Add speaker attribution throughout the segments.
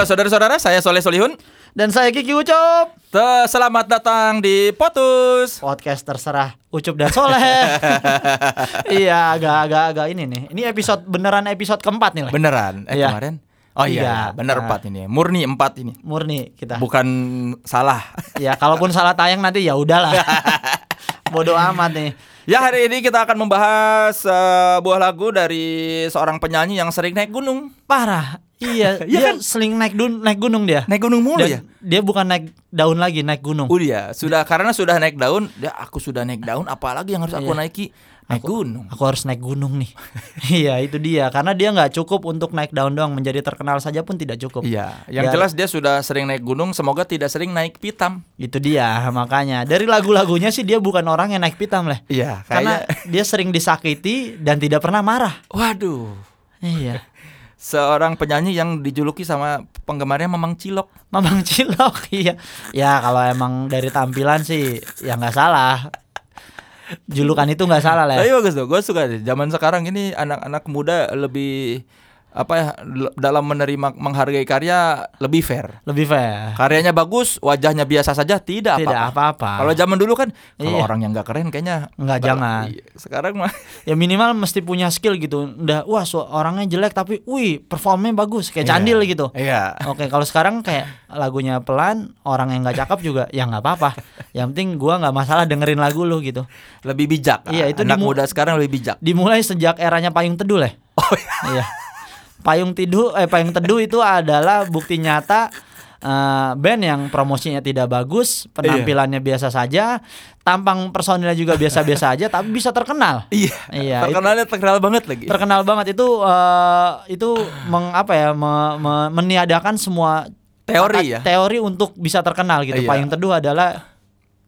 Speaker 1: Halo saudara-saudara, saya Soleh Solihun.
Speaker 2: Dan saya Kiki Ucup
Speaker 1: Selamat datang di Potus.
Speaker 2: Podcast terserah Ucup dan Soleh Iya agak-agak agak ini nih Ini episode beneran episode keempat nih
Speaker 1: Beneran? Eh
Speaker 2: Iya.
Speaker 1: kemarin? Oh iya,
Speaker 2: Iya.
Speaker 1: bener
Speaker 2: Nah.
Speaker 1: empat ini. Murni empat ini.
Speaker 2: Murni kita
Speaker 1: Bukan salah.
Speaker 2: Ya kalaupun salah tayang nanti ya udahlah Bodoh amat nih
Speaker 1: Ya hari ini kita akan membahas sebuah lagu dari seorang penyanyi yang sering naik gunung.
Speaker 2: Parah Iya
Speaker 1: Iya
Speaker 2: dia
Speaker 1: kan?
Speaker 2: seling naik, dun naik gunung dia
Speaker 1: Naik gunung mulu ya?
Speaker 2: Dan Dia bukan naik daun lagi naik gunung
Speaker 1: Udah, sudah karena sudah naik daun, ya aku sudah naik daun, apalagi yang harus aku
Speaker 2: Iya.
Speaker 1: naiki? Naik gunung.
Speaker 2: Aku harus naik gunung nih Iya itu dia Karena dia nggak cukup untuk naik daun doang Menjadi terkenal saja pun tidak cukup
Speaker 1: Iya, yang
Speaker 2: Ya.
Speaker 1: jelas dia sudah sering naik gunung, semoga tidak sering naik pitam.
Speaker 2: Itu dia makanya dari lagu-lagunya sih dia bukan orang yang naik pitam lah.
Speaker 1: Iya,
Speaker 2: Karena dia sering disakiti dan tidak pernah marah.
Speaker 1: Waduh,
Speaker 2: Iya.
Speaker 1: Seorang penyanyi yang dijuluki sama penggemarnya Mamang Cilok.
Speaker 2: Mamang Cilok iya. Ya kalau emang dari tampilan sih ya nggak salah. Julukan itu nggak salah lah.
Speaker 1: Tapi
Speaker 2: Ya.
Speaker 1: bagus tuh, gue suka deh. Zaman sekarang ini anak-anak muda lebih apa ya dalam menerima menghargai karya lebih fair.
Speaker 2: Lebih fair.
Speaker 1: Karyanya bagus, wajahnya biasa saja, tidak
Speaker 2: Tidak
Speaker 1: apa-apa. Kalau zaman dulu kan, kalau
Speaker 2: Iya.
Speaker 1: orang yang nggak keren kayaknya
Speaker 2: Nggak, jangan.
Speaker 1: iya. Sekarang mah
Speaker 2: Ya minimal mesti punya skill gitu. Udah wah su- orangnya jelek tapi wih performnya bagus kayak
Speaker 1: Iya.
Speaker 2: candil gitu.
Speaker 1: Iya.
Speaker 2: Oke, kalau sekarang kayak lagunya pelan, orang yang nggak cakep juga ya nggak apa-apa. Yang penting gua nggak masalah dengerin lagu lu gitu.
Speaker 1: Lebih bijak.
Speaker 2: Iya, itu
Speaker 1: anak muda sekarang lebih bijak.
Speaker 2: Dimulai sejak eranya Payung Teduh lah.
Speaker 1: Oh iya.
Speaker 2: iya. Payung Teduh eh Payung Teduh itu adalah bukti nyata eh, band yang promosinya tidak bagus, penampilannya biasa saja, tampang personilnya juga biasa-biasa aja tapi bisa terkenal.
Speaker 1: Iya.
Speaker 2: Iya,
Speaker 1: Terkenalnya terkenal banget lagi.
Speaker 2: Terkenal banget itu eh, itu meng, apa ya me- me- meniadakan semua
Speaker 1: Teori ya?
Speaker 2: Teori untuk bisa terkenal gitu.
Speaker 1: Iya.
Speaker 2: Payung Teduh adalah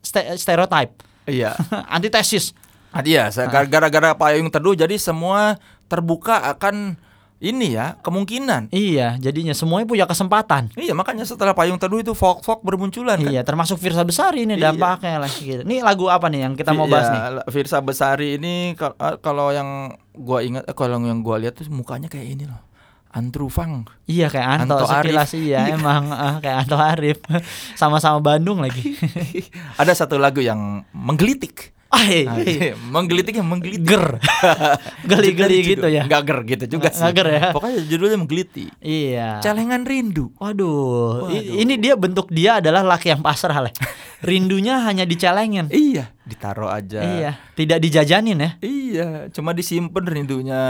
Speaker 2: ste- stereotype,
Speaker 1: iya.
Speaker 2: antitesis.
Speaker 1: Ah, Iya, saya- gara-gara payung teduh jadi semua terbuka akan ini ya, kemungkinan.
Speaker 2: Iya, jadinya semuanya punya kesempatan.
Speaker 1: Iya, makanya setelah payung teduh itu folk-folk bermunculan kan.
Speaker 2: Iya, termasuk Firsa Besari ini
Speaker 1: Iya.
Speaker 2: dampaknya lah gitu. Ini lagu apa nih yang kita mau bahas nih?
Speaker 1: Iya, Firsa Besari ini eh, kalau yang gua ingat eh, kalau yang gua lihat tuh mukanya kayak ini loh. Antru Fang.
Speaker 2: Iya kayak Anto,
Speaker 1: Anto
Speaker 2: sekilas
Speaker 1: Arif.
Speaker 2: iya,
Speaker 1: Iya.
Speaker 2: emang eh, kayak Anto Arif. Sama-sama Bandung lagi.
Speaker 1: Ada satu lagu yang menggelitik.
Speaker 2: Ah, iya,
Speaker 1: Nah,
Speaker 2: iya.
Speaker 1: menggelitik yang menggelitik.
Speaker 2: ger. Geli-geli gitu ya.
Speaker 1: Enggak ger gitu juga sih.
Speaker 2: ger ya.
Speaker 1: Pokoknya judulnya menggelitik.
Speaker 2: Iya.
Speaker 1: Celengan rindu.
Speaker 2: Waduh,
Speaker 1: Waduh.
Speaker 2: ini dia bentuk dia adalah laki yang pasrah lah. Rindunya hanya dicelengin.
Speaker 1: Iya, ditaruh aja.
Speaker 2: Iya, tidak dijajanin ya.
Speaker 1: Iya, cuma disimpan rindunya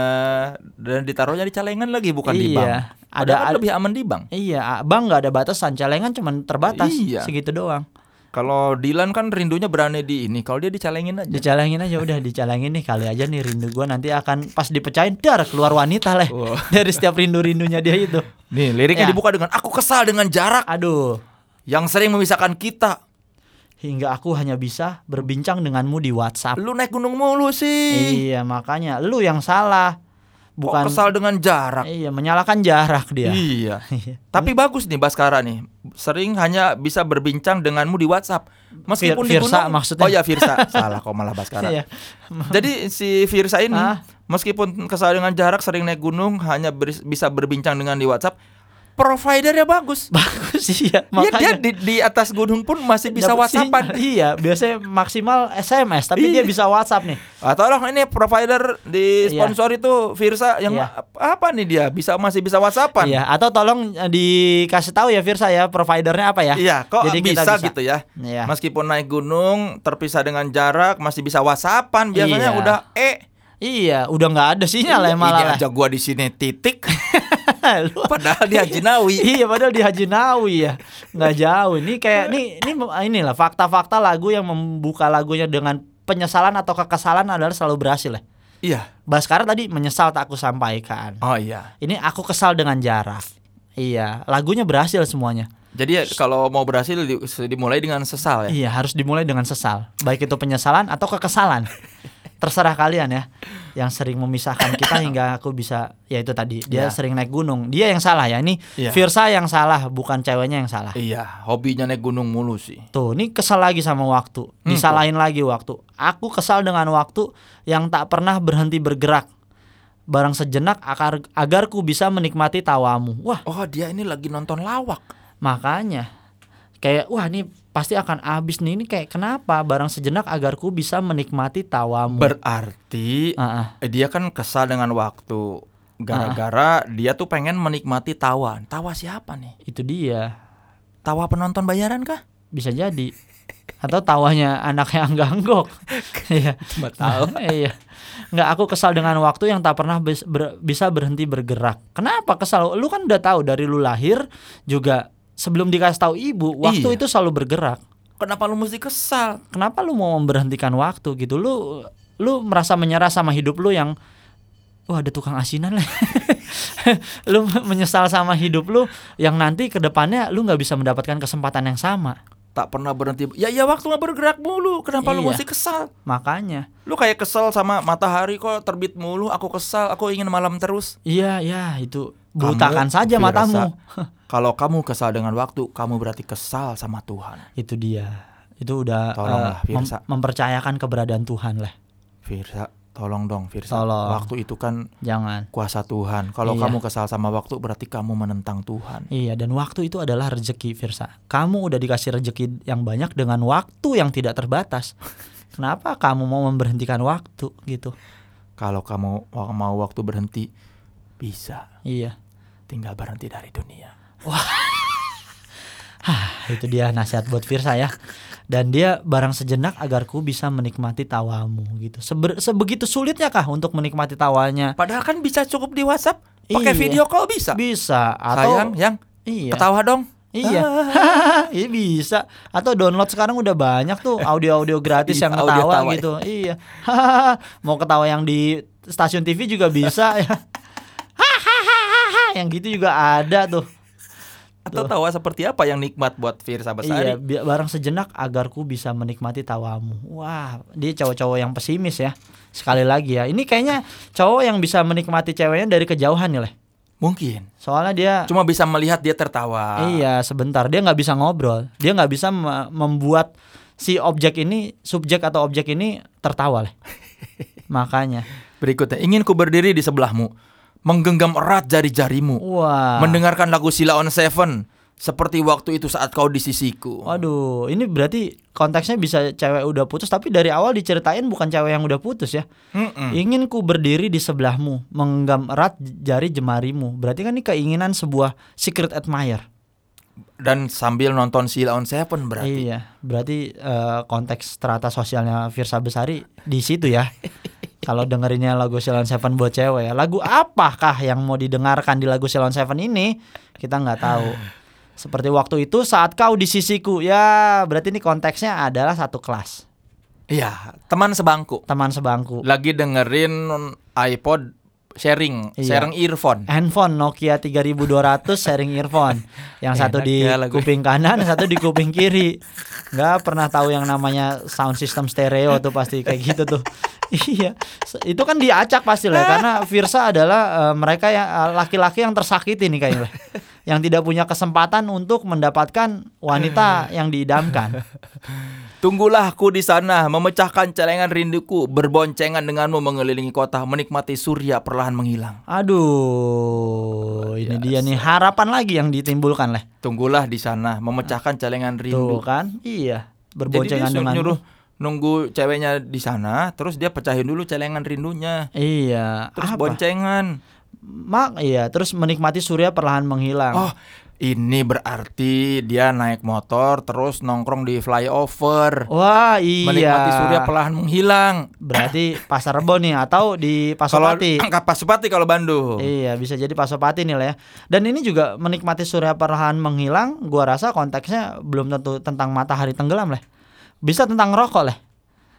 Speaker 1: dan ditaruhnya di celengan lagi bukan di
Speaker 2: Iya.
Speaker 1: bank.
Speaker 2: Ada-
Speaker 1: Ada kan lebih aman di bank.
Speaker 2: Iya, bang nggak ada batasan, celengan cuma terbatas,
Speaker 1: Iya.
Speaker 2: segitu doang.
Speaker 1: Kalau Dilan kan rindunya berani di ini, kalau dia dicelengin aja.
Speaker 2: Dicelengin aja udah, dicelengin nih kali aja nih rindu gua nanti akan pas dipecahin dar keluar wanita lah
Speaker 1: Wah.
Speaker 2: dari setiap rindu-rindunya dia itu.
Speaker 1: Nih, liriknya
Speaker 2: Ya.
Speaker 1: dibuka dengan aku kesal dengan jarak
Speaker 2: Aduh,
Speaker 1: yang sering memisahkan kita.
Speaker 2: hingga aku hanya bisa berbincang denganmu di WhatsApp.
Speaker 1: Lu naik gunung mulu sih.
Speaker 2: Iya, makanya lu yang salah.
Speaker 1: Bukan kesal dengan jarak.
Speaker 2: Iya, menyalahkan jarak dia.
Speaker 1: Iya.
Speaker 2: Iya.
Speaker 1: Tapi bagus nih Baskara nih. Sering hanya bisa berbincang denganmu di WhatsApp. Meskipun di
Speaker 2: Firsa
Speaker 1: gunung.
Speaker 2: maksudnya.
Speaker 1: Oh ya Firsa. Salah kok malah Baskara.
Speaker 2: Iya.
Speaker 1: Jadi si Firsa ini
Speaker 2: Ah.
Speaker 1: meskipun kesal dengan jarak sering naik gunung hanya ber- bisa berbincang dengan di WhatsApp, providernya bagus.
Speaker 2: Bagus iya,
Speaker 1: Iya dia
Speaker 2: makanya.
Speaker 1: di, di atas gunung pun masih bisa WhatsAppan.
Speaker 2: sinyal. Iya, biasanya maksimal SMS, tapi
Speaker 1: Iya.
Speaker 2: dia bisa WhatsApp nih.
Speaker 1: Ah, tolong ini provider di
Speaker 2: Iya.
Speaker 1: sponsor itu Firsa yang
Speaker 2: Iya.
Speaker 1: ap- apa nih dia bisa masih bisa WhatsAppan.
Speaker 2: Iya, atau tolong eh, dikasih tahu ya Firsa ya providernya apa ya?
Speaker 1: Iya, kok
Speaker 2: Jadi kita
Speaker 1: bisa, gitu ya.
Speaker 2: Iya.
Speaker 1: Meskipun naik gunung terpisah dengan jarak masih bisa WhatsAppan. Biasanya
Speaker 2: Iya.
Speaker 1: udah eh
Speaker 2: Iya, udah nggak ada sinyal ya
Speaker 1: ini
Speaker 2: malah.
Speaker 1: aja gua di sini titik
Speaker 2: Lu-
Speaker 1: padahal di Haji Nawi.
Speaker 2: iya, padahal di Haji Nawi ya. Nggak jauh. Ini kayak nih ini inilah fakta-fakta lagu yang membuka lagunya dengan penyesalan atau kekesalan adalah selalu berhasil ya.
Speaker 1: Iya.
Speaker 2: Baskara tadi menyesal tak aku sampaikan.
Speaker 1: Oh iya.
Speaker 2: Ini aku kesal dengan jarak. Iya, lagunya berhasil semuanya.
Speaker 1: Jadi ya, kalau mau berhasil di- dimulai dengan sesal ya.
Speaker 2: Iya, harus dimulai dengan sesal. Baik itu penyesalan atau kekesalan. Terserah kalian ya. Yang sering memisahkan kita hingga aku bisa ya itu tadi. Dia
Speaker 1: Iya.
Speaker 2: sering naik gunung. Dia yang salah ya. Ini
Speaker 1: Iya.
Speaker 2: Firsa yang salah, bukan ceweknya yang salah.
Speaker 1: Iya, hobinya naik gunung mulu sih.
Speaker 2: Tuh, ini kesal lagi sama waktu. Disalahin lagi waktu. Aku kesal dengan waktu yang tak pernah berhenti bergerak. barang sejenak agar agar ku bisa menikmati tawamu. Wah,
Speaker 1: Oh, dia ini lagi nonton lawak.
Speaker 2: makanya kayak wah ini pasti akan habis nih ini kayak kenapa barang sejenak agar ku bisa menikmati tawamu.
Speaker 1: Berarti
Speaker 2: ah.
Speaker 1: eh, dia kan kesal dengan waktu gara-gara dia tuh pengen menikmati tawa. Tawa siapa nih?
Speaker 2: itu dia.
Speaker 1: Tawa penonton bayaran kah?
Speaker 2: Bisa jadi. Atau tawanya anaknya Angga Anggok. Iya.
Speaker 1: Tahu.
Speaker 2: iya. Nggak aku kesal dengan waktu yang tak pernah bis- ber- bisa berhenti bergerak. Kenapa kesal? Lu kan udah tahu dari lu lahir juga sebelum dikasih tahu ibu, waktu
Speaker 1: Iya.
Speaker 2: itu selalu bergerak.
Speaker 1: Kenapa lu mesti kesal?
Speaker 2: Kenapa lu mau memberhentikan waktu gitu? Lu lu merasa menyerah sama hidup lu yang wah ada tukang asinan lah. lu menyesal sama hidup lu yang nanti ke depannya lu nggak bisa mendapatkan kesempatan yang sama.
Speaker 1: Tak pernah berhenti. Ya ya waktu nggak bergerak mulu. Kenapa lu
Speaker 2: Iya.
Speaker 1: mesti kesal?
Speaker 2: Makanya
Speaker 1: Lu kayak kesel sama matahari kok terbit mulu. Aku kesal. Aku ingin malam terus.
Speaker 2: Iya, ya itu butakan saja
Speaker 1: Firsa,
Speaker 2: matamu.
Speaker 1: Kalau kamu kesal dengan waktu, kamu berarti kesal sama Tuhan.
Speaker 2: itu dia. Itu udah
Speaker 1: Tolonglah,
Speaker 2: eh, mem- mempercayakan keberadaan Tuhan lah.
Speaker 1: Firsa, tolong dong Firsa.
Speaker 2: Tolong.
Speaker 1: Waktu itu kan
Speaker 2: Jangan.
Speaker 1: kuasa Tuhan. Kalau
Speaker 2: Iya.
Speaker 1: kamu kesal sama waktu, berarti kamu menentang Tuhan.
Speaker 2: Iya, dan waktu itu adalah rezeki, Firsa. Kamu udah dikasih rezeki yang banyak dengan waktu yang tidak terbatas. Kenapa kamu mau memberhentikan waktu gitu?
Speaker 1: Kalau kamu mau waktu berhenti, bisa.
Speaker 2: Iya.
Speaker 1: Tinggal berhenti dari dunia.
Speaker 2: Itu dia nasihat buat Firsa ya. Dan dia barang sejenak agar ku bisa menikmati tawamu gitu. Seber- sebegitu sulitnya kah untuk menikmati tawanya?
Speaker 1: Padahal kan bisa cukup di WhatsApp. Pakai
Speaker 2: Iya.
Speaker 1: video call bisa.
Speaker 2: Bisa atau
Speaker 1: Sayang, yang
Speaker 2: iya.
Speaker 1: ketawa dong.
Speaker 2: Iya. Iya bisa. Atau download sekarang udah banyak tuh audio-audio gratis
Speaker 1: Iya,
Speaker 2: yang
Speaker 1: audio
Speaker 2: ketawa
Speaker 1: tawa.
Speaker 2: gitu. Iya. Mau ketawa yang di stasiun TV juga bisa ya. yang gitu juga ada tuh.
Speaker 1: Atau tawa seperti apa yang nikmat buat Firsa
Speaker 2: Iya,
Speaker 1: Besari?
Speaker 2: bi- barang sejenak agar ku bisa menikmati tawamu. Wah, dia cowok-cowok yang pesimis ya. Sekali lagi ya. Ini kayaknya cowok yang bisa menikmati ceweknya dari kejauhan nih, Leh.
Speaker 1: Mungkin.
Speaker 2: Soalnya dia
Speaker 1: Cuma bisa melihat dia tertawa.
Speaker 2: Iya sebentar dia nggak bisa ngobrol dia nggak bisa me- membuat si objek ini subjek atau objek ini tertawa lah makanya
Speaker 1: Berikutnya, ingin ku berdiri di sebelahmu, menggenggam erat jari-jarimu,
Speaker 2: wah
Speaker 1: mendengarkan lagu Sila on Seven, seperti waktu itu saat kau di sisiku.
Speaker 2: waduh ini berarti konteksnya bisa cewek udah putus tapi dari awal diceritain bukan cewek yang udah putus ya
Speaker 1: Mm-mm.
Speaker 2: ingin ku berdiri di sebelahmu menggenggam erat jari jemarimu berarti kan ini keinginan sebuah secret admirer
Speaker 1: Dan sambil nonton Sila on Seven berarti.
Speaker 2: Iya, berarti eh, konteks strata sosialnya Firsa Besari di situ ya. Kalau dengerinnya lagu Silon Seven buat cewek ya, lagu apakah yang mau didengarkan di lagu Silon Seven ini kita nggak tahu. Seperti waktu itu saat kau di sisiku, ya berarti ini konteksnya adalah satu kelas,
Speaker 1: Iya, teman sebangku.
Speaker 2: teman sebangku.
Speaker 1: Lagi dengerin iPod sharing,
Speaker 2: Iya.
Speaker 1: sharing earphone.
Speaker 2: Handphone Nokia 3200 sharing earphone. Yang satu
Speaker 1: Enak
Speaker 2: di
Speaker 1: ya lagu.
Speaker 2: kuping kanan, yang satu di kuping kiri. Nggak pernah tahu yang namanya sound system stereo tuh pasti kayak gitu tuh. Iya. Itu kan diacak pasti lah karena Virsa adalah eh, mereka yang eh, laki-laki yang tersakiti nih kayaknya. Yang tidak punya kesempatan untuk mendapatkan wanita yang diidamkan.
Speaker 1: Tunggulah aku di sana, memecahkan celengan rinduku, berboncengan denganmu mengelilingi kota, menikmati surya perlahan menghilang.
Speaker 2: Aduh, ini dia nih harapan lagi yang ditimbulkan lah.
Speaker 1: Tunggulah di sana, memecahkan celengan
Speaker 2: Tuh
Speaker 1: rindu.
Speaker 2: kan? Iya.
Speaker 1: Jadi dia
Speaker 2: Berboncengan
Speaker 1: suruh
Speaker 2: dengan
Speaker 1: nyuruh nunggu ceweknya di sana, terus dia pecahin dulu celengan rindunya,
Speaker 2: Iya.
Speaker 1: terus
Speaker 2: apa?
Speaker 1: boncengan.
Speaker 2: Mak iya, terus menikmati surya perlahan menghilang.
Speaker 1: Oh, ini berarti dia naik motor terus nongkrong di flyover.
Speaker 2: Wah, iya.
Speaker 1: Menikmati surya perlahan menghilang.
Speaker 2: Berarti Pasar Rebo nih atau di
Speaker 1: Kalau
Speaker 2: Pasopati.
Speaker 1: angka Pasupati kalau Bandung.
Speaker 2: Iya, bisa jadi Pasopati nih lah ya. Dan ini juga menikmati surya perlahan menghilang, gua rasa konteksnya belum tentu tentang matahari tenggelam lah. Bisa tentang rokok lah.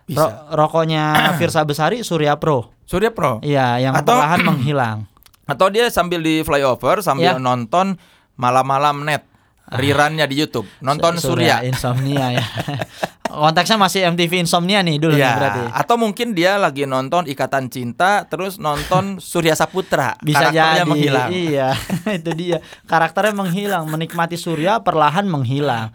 Speaker 1: Bisa.
Speaker 2: Ro- rokoknya Virsa Besari Surya Pro.
Speaker 1: Surya Pro.
Speaker 2: Iya, yang
Speaker 1: Atau-
Speaker 2: perlahan menghilang.
Speaker 1: Atau dia sambil di flyover sambil
Speaker 2: Ya.
Speaker 1: nonton malam-malam net rirannya di YouTube, nonton
Speaker 2: Su-
Speaker 1: Surya.
Speaker 2: Insomnia ya. Konteksnya masih MTV Insomnia nih dulu nih
Speaker 1: Ya,
Speaker 2: berarti.
Speaker 1: atau mungkin dia lagi nonton Ikatan Cinta terus nonton Surya Saputra.
Speaker 2: Bisa
Speaker 1: Karakternya
Speaker 2: jadi.
Speaker 1: menghilang.
Speaker 2: Iya, itu dia. Karakternya menghilang, menikmati surya perlahan menghilang.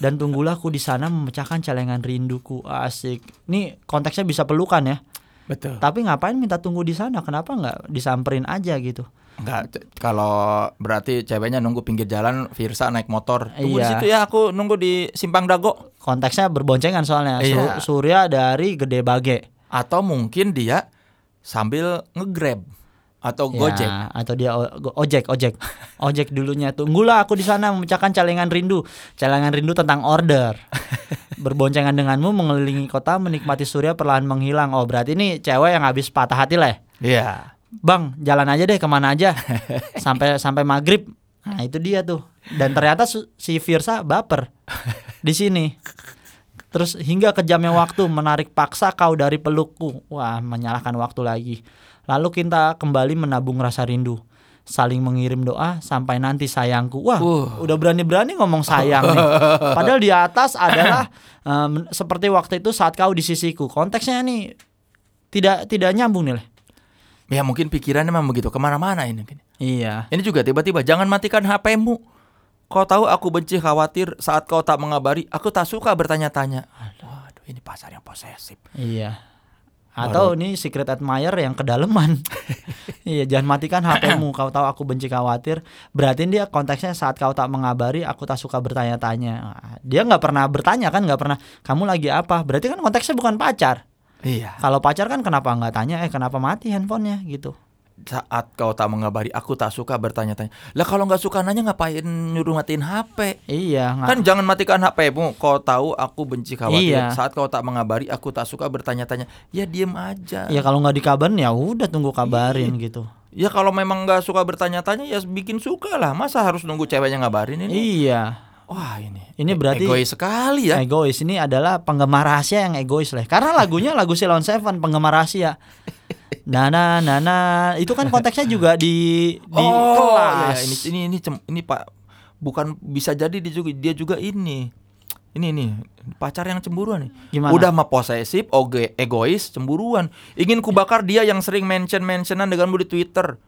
Speaker 2: Dan tunggulah aku di sana memecahkan celengan rinduku. Asik. Ini konteksnya bisa pelukan ya.
Speaker 1: Betul.
Speaker 2: Tapi ngapain minta tunggu di sana? Kenapa nggak disamperin aja gitu?
Speaker 1: Enggak, kalau berarti ceweknya nunggu pinggir jalan, Virsa naik motor. Tunggu di
Speaker 2: Iya.
Speaker 1: situ ya, aku nunggu di Simpang Dago.
Speaker 2: Konteksnya berboncengan soalnya.
Speaker 1: Iya.
Speaker 2: Surya dari Gede Bage.
Speaker 1: Atau mungkin dia sambil nge-grab atau
Speaker 2: Ya,
Speaker 1: Gojek.
Speaker 2: atau dia ojek ojek ojek dulunya tunggulah aku di sana memecahkan celengan rindu celengan rindu tentang order berboncengan denganmu mengelilingi kota menikmati surya perlahan menghilang oh berarti ini cewek yang habis patah hati lah ya? Bang jalan aja deh ke mana aja. Sampai sampai maghrib. Nah itu dia tuh. Dan ternyata si Virsa baper di sini. Terus hingga kejamnya waktu menarik paksa kau dari pelukku. Wah menyalahkan waktu lagi. Lalu kita kembali menabung rasa rindu. Saling mengirim doa sampai nanti sayangku. Wah
Speaker 1: Uh.
Speaker 2: udah berani-berani ngomong sayang nih. Padahal di atas adalah em, seperti waktu itu saat kau di sisiku. Konteksnya nih tidak tidak nyambung nih.
Speaker 1: Ya mungkin pikirannya memang begitu ke mana-mana ini.
Speaker 2: iya
Speaker 1: Ini juga tiba-tiba jangan matikan HP-mu. Kau tahu aku benci khawatir saat kau tak mengabari. Aku tak suka bertanya-tanya. Waduh, ini pasar yang posesif.
Speaker 2: Iya. Atau ini secret admirer yang kedalaman. iya, jangan matikan HP-mu. Kau tahu aku benci khawatir. Berarti dia konteksnya saat kau tak mengabari, aku tak suka bertanya-tanya. Dia nggak pernah bertanya kan, nggak pernah. Kamu lagi apa? Berarti kan konteksnya bukan pacar.
Speaker 1: Iya.
Speaker 2: Kalau pacar kan kenapa nggak tanya? Eh kenapa mati handphonenya gitu?
Speaker 1: Saat kau tak mengabari, aku tak suka bertanya-tanya. Lah kalau nggak suka nanya ngapain nyuruh matiin HP?
Speaker 2: Iya.
Speaker 1: Kan jangan matikan HP-mu. Kau tahu aku benci khawatir.
Speaker 2: Iya.
Speaker 1: Saat kau tak mengabari, aku tak suka bertanya-tanya. Ya diem aja.
Speaker 2: Ya kalau nggak dikabarin ya udah tunggu kabarin gitu.
Speaker 1: Ya kalau memang nggak suka bertanya-tanya ya bikin suka lah. Masa harus nunggu ceweknya ngabarin ini?
Speaker 2: Iya.
Speaker 1: Wah ini.
Speaker 2: Ini
Speaker 1: e-
Speaker 2: berarti-
Speaker 1: egois sekali ya.
Speaker 2: Egois ini adalah penggemar rahasia yang egois lah. Karena lagunya lagu Silon Seven penggemar rahasia. Nana nana itu kan konteksnya juga di di
Speaker 1: oh,
Speaker 2: kelas.
Speaker 1: iya, ini ini ini cem- ini Pak bukan bisa jadi dia juga dia juga ini. Ini nih pacar yang cemburuan nih.
Speaker 2: Gimana?
Speaker 1: Udah mah posesif, oge, egois, cemburuan. Ingin kubakar dia yang sering mention-mentionan denganmu di Twitter.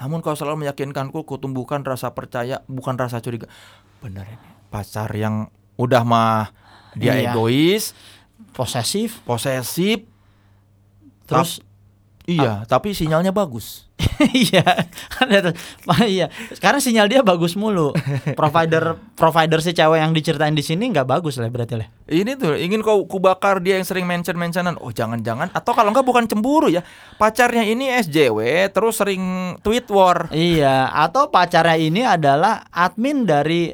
Speaker 1: Namun kau selalu meyakinkanku kutumbuhkan rasa percaya bukan rasa curiga. Bener ini. Pacar yang udah mah dia
Speaker 2: Iya.
Speaker 1: egois,
Speaker 2: posesif
Speaker 1: posesif,
Speaker 2: terus
Speaker 1: iya, tapi sinyalnya bagus.
Speaker 2: iya tuh. iya sekarang sinyal dia bagus mulu provider provider si cewek yang diceritain di sini nggak bagus lah berarti lah
Speaker 1: Ini tuh ingin kau kubakar dia yang sering mention-mentionan. Oh jangan-jangan atau kalau enggak bukan cemburu ya. Pacarnya ini SJW terus sering tweet war.
Speaker 2: iya atau pacarnya ini adalah admin dari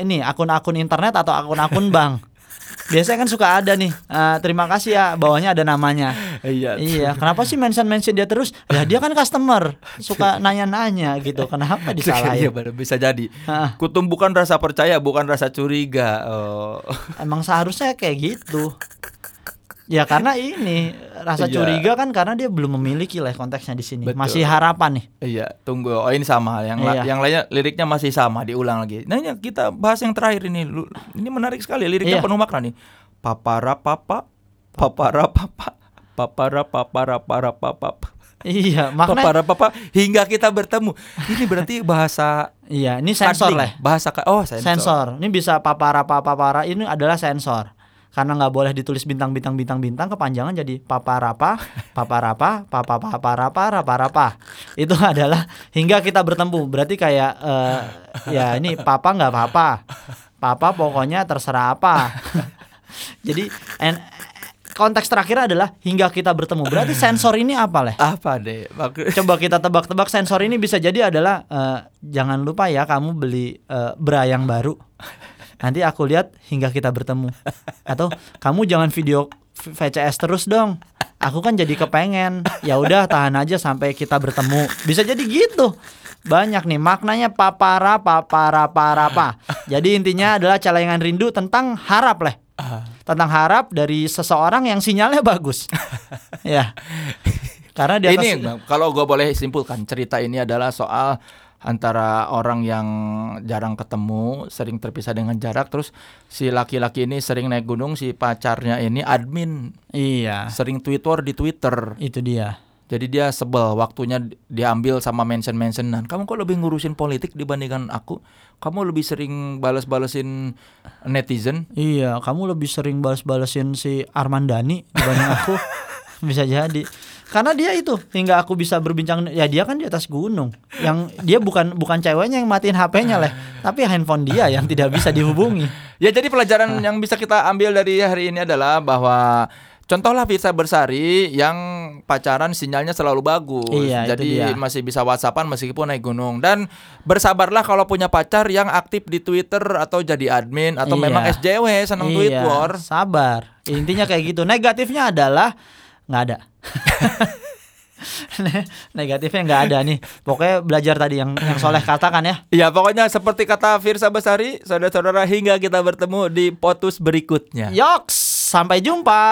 Speaker 2: ini akun-akun internet atau akun-akun bank biasanya kan suka ada nih eh, terima kasih ya bawahnya ada namanya
Speaker 1: Iya.
Speaker 2: Iya, kenapa sih mention-mention dia terus? Ya dia kan customer, suka nanya-nanya gitu. Kenapa
Speaker 1: Iya
Speaker 2: disalahin?
Speaker 1: bener, bisa jadi.
Speaker 2: Hah.
Speaker 1: Kutumbuhkan rasa percaya bukan rasa curiga. Oh.
Speaker 2: Emang seharusnya kayak gitu. Ya karena ini rasa
Speaker 1: Iya.
Speaker 2: curiga kan karena dia belum memiliki lah konteksnya di sini.
Speaker 1: Betul.
Speaker 2: Masih harapan nih.
Speaker 1: Iya, tunggu. Oh ini sama. Yang
Speaker 2: Iya.
Speaker 1: yang lainnya liriknya masih sama, diulang lagi. Nah ini kita bahas yang terakhir ini. Ini menarik sekali. Liriknya
Speaker 2: Iya.
Speaker 1: penuh makna nih. Papara papa, papara papa, papara papara para papa.
Speaker 2: Iya, makanya
Speaker 1: Papara papa hingga kita bertemu. Ini berarti bahasa
Speaker 2: iya, ini sensor lah.
Speaker 1: Bahasa ka- oh sensor.
Speaker 2: Sensor. Ini bisa papara papara ini adalah sensor. Karena nggak boleh ditulis bintang bintang bintang bintang kepanjangan jadi paparapa paparapa papa paparapa raparapa. Itu adalah hingga kita bertemu. Berarti kayak eh, ya ini papa nggak apa-apa. Papa pokoknya terserah apa. Jadi en- konteks terakhir adalah hingga kita bertemu. Berarti sensor ini apa leh?
Speaker 1: Apa deh?
Speaker 2: Coba kita tebak-tebak sensor ini bisa jadi adalah eh, jangan lupa ya kamu beli eh, bra yang baru nanti aku lihat hingga kita bertemu. Atau kamu jangan video VCS terus dong. Aku kan jadi kepengen. Ya udah tahan aja sampai kita bertemu. Bisa jadi gitu. Banyak nih maknanya papara papara parapa. Jadi intinya adalah celengan rindu tentang harap leh. Tentang harap dari seseorang yang sinyalnya bagus. Ya. Karena di atas
Speaker 1: ini kalau gue boleh simpulkan cerita ini adalah soal antara orang yang jarang ketemu, sering terpisah dengan jarak, terus si laki-laki ini sering naik gunung, si pacarnya ini admin,
Speaker 2: iya
Speaker 1: sering tweet war di Twitter.
Speaker 2: itu dia
Speaker 1: Jadi dia sebel waktunya di- diambil sama mention-mentionan. Kamu kok lebih ngurusin politik dibandingkan aku? Kamu lebih sering balas-balesin netizen?
Speaker 2: Iya, kamu lebih sering balas-balesin si Armandani dibanding aku. bisa jadi. Karena dia itu hingga aku bisa berbincang ya dia kan di atas gunung. Yang dia bukan bukan ceweknya yang matiin HP-nya lah, tapi handphone dia yang tidak bisa dihubungi.
Speaker 1: Ya jadi pelajaran yang bisa kita ambil dari hari ini adalah bahwa Contohlah Firsa Bersari yang pacaran sinyalnya selalu bagus.
Speaker 2: Iya,
Speaker 1: Jadi masih bisa WhatsAppan meskipun naik gunung dan bersabarlah kalau punya pacar yang aktif di Twitter atau jadi admin atau
Speaker 2: Iya.
Speaker 1: memang SJW senang tweet
Speaker 2: Iya,
Speaker 1: war.
Speaker 2: Sabar. Intinya kayak gitu. Negatifnya adalah nggak ada. Negatifnya nggak ada nih. Pokoknya belajar tadi yang yang soleh katakan ya.
Speaker 1: Ya pokoknya seperti kata Firsa Bersari, saudara-saudara hingga kita bertemu di potus berikutnya.
Speaker 2: Yoks, sampai jumpa.